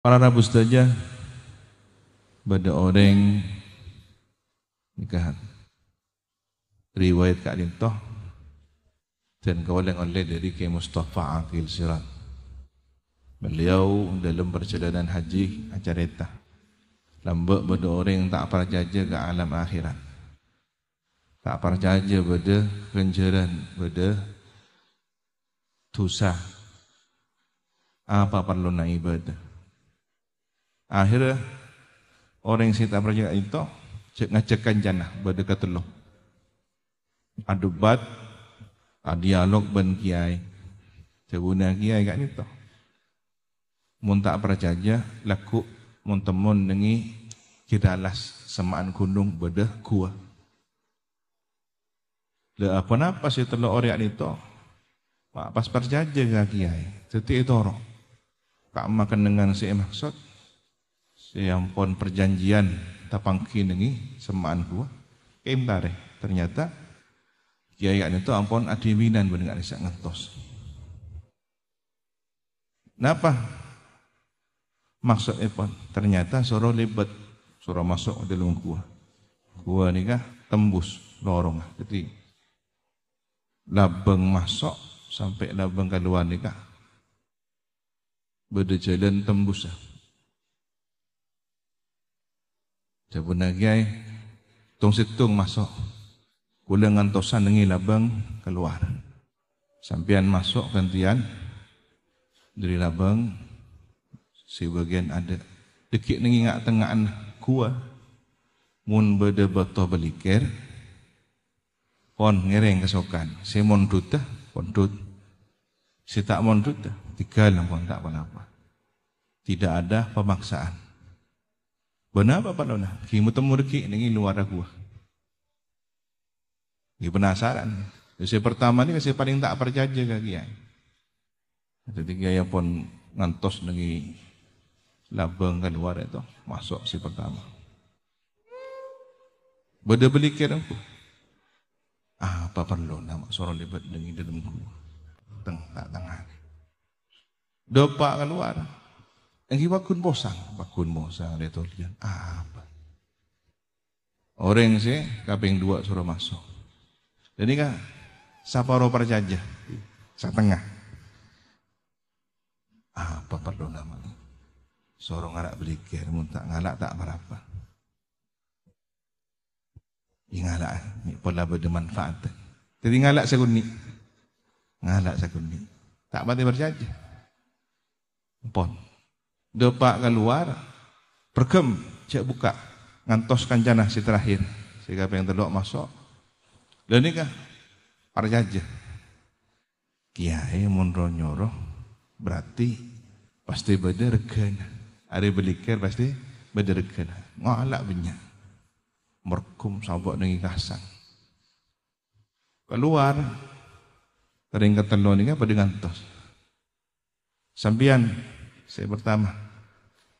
Para rabu saja pada orang nikah riwayat Kak Lintoh dan kawalan oleh dari K. Mustafa Akil Sirat. Beliau dalam perjalanan haji acara itu lambak pada orang yang tak percaya ke alam akhirat. Tak percaya pada kenjaran, pada dosa. Apa perlu nak ibadah? Akhirnya orang yang tak percaya itu cek ngacekan jannah berdekat telur. Ada bat, ada dialog ben kiai. Seguna kiai kat ni tu. Mun tak percaya laku mun temun dengi kidalas semaan gunung berde kuah. Le apa napa si orang ni tu? Pak pas percaya ke kiai. Setiap itu orang. Kak makan dengan si maksud yang pun perjanjian tapangki nengi semaan gua kem tare ternyata kiai ini tu ampun adiminan benar bisa ngetos Napa? Maksudnya pun ternyata suruh lebat, suruh masuk ke dalam gua. Gua ni kah tembus lorong. Jadi labeng masuk sampai labeng keluar ni kah berjalan tembus lah. Saya pun nagiai Tung situng masuk. Kulangan tosan dengi labang keluar. Sampian masuk gantian. Dari labang Si bagian ada. Dekik nengi ngak tengahan kuah. Mun berde betul belikir. Pon ngereng kesokan. Si mon duta Pon dut. Si tak mon duta Tiga lah pon tak apa-apa. Tidak ada pemaksaan Benar apa Pak Lona? Kimu temu deki ini luar aku. Ini penasaran. Jadi pertama ni saya paling tak percaya ke kiai. Jadi kiai pun ngantos nengi labeng ke luar itu masuk si pertama. Beda beli kira aku. Ah, apa perlu nama seorang lebat nengi dalam ku. Teng tak tengah. Dopak keluar. Yang bakun bosang, bakun bosang tu lihat apa. Orang sih kaping dua suruh masuk. Jadi kan saparo perjajah setengah. Apa perlu nama? Sorong arak belikir, tak ngalak tak berapa. Ingalak, ni pola bermanfaat. Jadi ngalak sekuni. Ngalak sekuni. Tak mati berjajah. Pon. Depak keluar, pergem, cek buka, ngantos kanjana si terakhir. Sehingga yang telok masuk. Dan ini kah, para jajah. Kiai munro nyoro, berarti pasti beda regana. Ada belikir pasti beda regana. Ngalak banyak. Merkum sabuk dengan kasang. Keluar, teringkat telur ini kan pada ngantos. Sampian, saya pertama.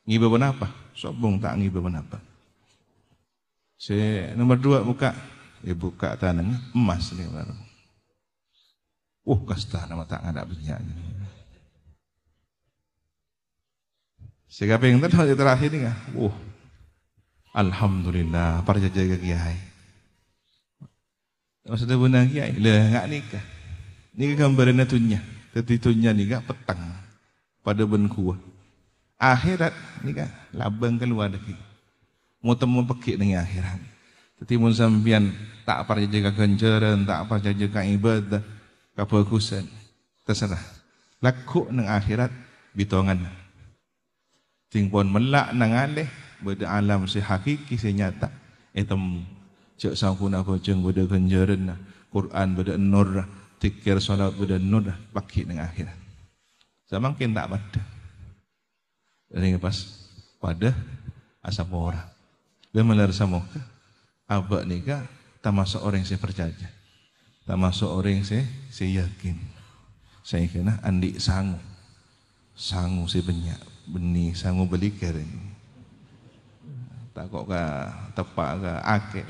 Ngiba apa? Sobong tak ngiba apa? Saya nomor dua buka. Dia buka tanah emas ni baru. Uh, kasta nama tak ada punya. Saya yang tadi terakhir ni kan. Uh, Alhamdulillah. Para jaga kiai. Maksudnya benar kiai. Lah, nikah. Ni gambaran tunya. Tetapi tunya ni petang pada benku. Akhirat ni kan labang keluar lagi. Mau temu pekik dengan akhirat. Tapi mun sampian tak apa jaga kenjaran, tak apa jaga ibadah, kefokusan. Terserah. Laku nang akhirat bitongan. Tingpon melak nang alih beda alam si hakiki si nyata. Etem cek sangkuna ko jeng beda kenjaran Quran beda nur tikir salat beda nur pakik nang akhirat. Zaman kin tak pada. Ini pas pada asap orang. Dia melar sama abak nikah tak masuk orang yang saya percaya. Tak masuk orang yang saya, saya yakin. Saya kena andi sangu. Sangu si banyak. Beni sangu beli kering. Tak kok ke tepak ke akek.